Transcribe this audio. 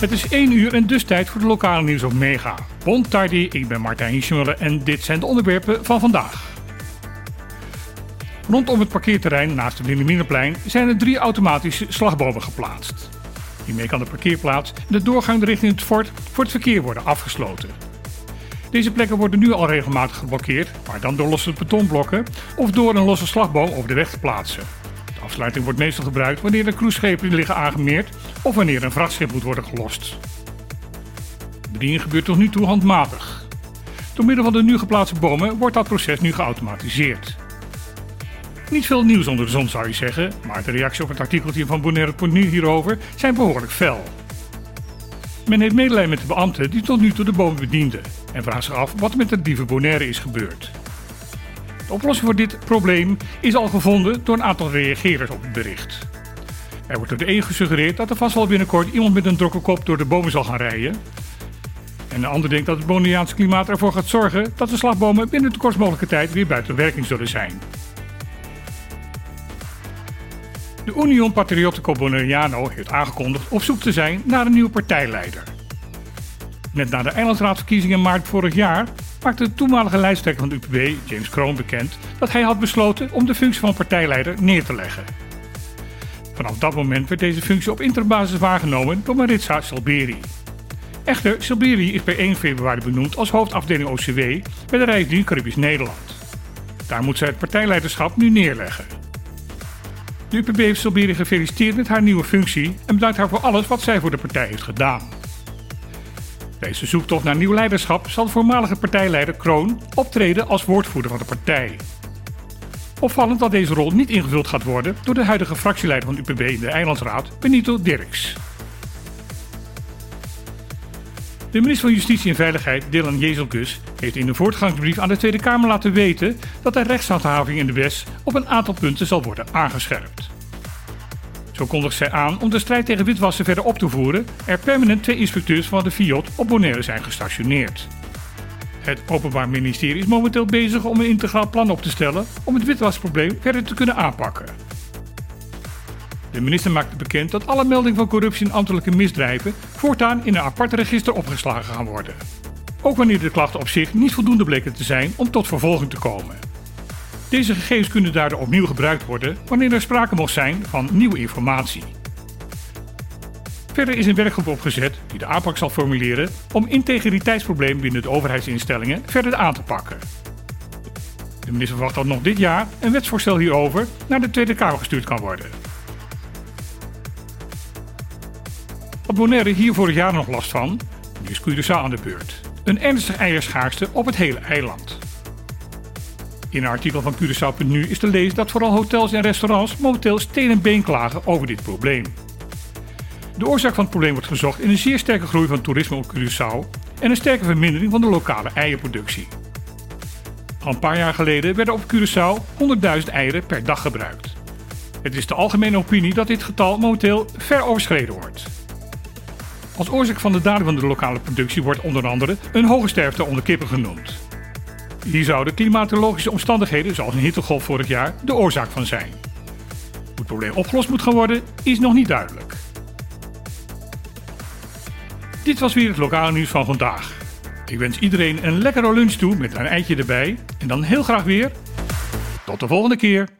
Het is 1 uur en dus tijd voor de lokale nieuws op Mega. Bon tardi, ik ben Martijn Schmuller en dit zijn de onderwerpen van vandaag. Rondom het parkeerterrein naast het Wilhelminaplein zijn er drie automatische slagbomen geplaatst. Hiermee kan de parkeerplaats en de doorgang richting het fort voor het verkeer worden afgesloten. Deze plekken worden nu al regelmatig geblokkeerd, maar dan door losse betonblokken of door een losse slagboom over de weg te plaatsen. De afsluiting wordt meestal gebruikt wanneer er cruiseschepen liggen aangemeerd of wanneer een vrachtschip moet worden gelost. De bediening gebeurt tot nu toe handmatig. Door middel van de nu geplaatste bomen wordt dat proces nu geautomatiseerd. Niet veel nieuws onder de zon zou je zeggen, maar de reacties op het artikeltje van Bonaire.nu hierover zijn behoorlijk fel. Men heeft medelijden met de beambten die tot nu toe de bomen bedienden en vraagt zich af wat met de dieven Bonaire is gebeurd. De oplossing voor dit probleem is al gevonden door een aantal reagerers op het bericht. Er wordt door de een gesuggereerd dat er vast wel binnenkort iemand met een drokke kop door de bomen zal gaan rijden. En de ander denkt dat het Bonaireaanse klimaat ervoor gaat zorgen dat de slagbomen binnen de kortst mogelijke tijd weer buiten werking zullen zijn. De Union Patriottico Bonaireano heeft aangekondigd op zoek te zijn naar een nieuwe partijleider. Net na de eilandsraadverkiezingen in maart vorig jaar maakte de toenmalige lijsttrekker van de UPB, James Kroon, bekend dat hij had besloten om de functie van partijleider neer te leggen. Vanaf dat moment werd deze functie op interbasis waargenomen door Maritza Salberi. Echter, Salberi is per 1 februari benoemd als hoofdafdeling OCW bij de Rijksdienst Caribisch Nederland. Daar moet zij het partijleiderschap nu neerleggen. De UPB heeft Salberi gefeliciteerd met haar nieuwe functie en bedankt haar voor alles wat zij voor de partij heeft gedaan. Deze zoektocht naar nieuw leiderschap zal de voormalige partijleider Kroon optreden als woordvoerder van de partij. Opvallend dat deze rol niet ingevuld gaat worden door de huidige fractieleider van de UPB in de Eilandsraad, Benito Dirks. De minister van Justitie en Veiligheid, Dylan Jezelkus, heeft in een voortgangsbrief aan de Tweede Kamer laten weten dat de rechtshandhaving in de WES op een aantal punten zal worden aangescherpt. Zo kondigt zij aan om de strijd tegen witwassen verder op te voeren, er permanent twee inspecteurs van de FIOD op Bonaire zijn gestationeerd. Het Openbaar Ministerie is momenteel bezig om een integraal plan op te stellen om het witwasprobleem verder te kunnen aanpakken. De minister maakte bekend dat alle meldingen van corruptie en ambtelijke misdrijven voortaan in een apart register opgeslagen gaan worden. Ook wanneer de klachten op zich niet voldoende bleken te zijn om tot vervolging te komen. Deze gegevens kunnen daardoor opnieuw gebruikt worden wanneer er sprake mocht zijn van nieuwe informatie. Verder is een werkgroep opgezet die de aanpak zal formuleren om integriteitsproblemen binnen de overheidsinstellingen verder aan te pakken. De minister verwacht dat nog dit jaar een wetsvoorstel hierover naar de Tweede Kamer gestuurd kan worden. Wat Bonaire hier vorig jaar nog last van, nu is Curaçao aan de beurt. Een ernstig eierschaarste op het hele eiland. In een artikel van Curaçao.nu is te lezen dat vooral hotels en restaurants momenteel steen en been klagen over dit probleem. De oorzaak van het probleem wordt gezocht in een zeer sterke groei van toerisme op Curaçao en een sterke vermindering van de lokale eierproductie. Al een paar jaar geleden werden op Curaçao 100.000 eieren per dag gebruikt. Het is de algemene opinie dat dit getal momenteel ver overschreden wordt. Als oorzaak van de daling van de lokale productie wordt onder andere een hoge sterfte onder kippen genoemd. Hier zouden klimatologische omstandigheden, zoals een hittegolf vorig jaar, de oorzaak van zijn. Hoe het probleem opgelost moet gaan worden, is nog niet duidelijk. Dit was weer het lokale nieuws van vandaag. Ik wens iedereen een lekkere lunch toe met een eitje erbij en dan heel graag weer. Tot de volgende keer.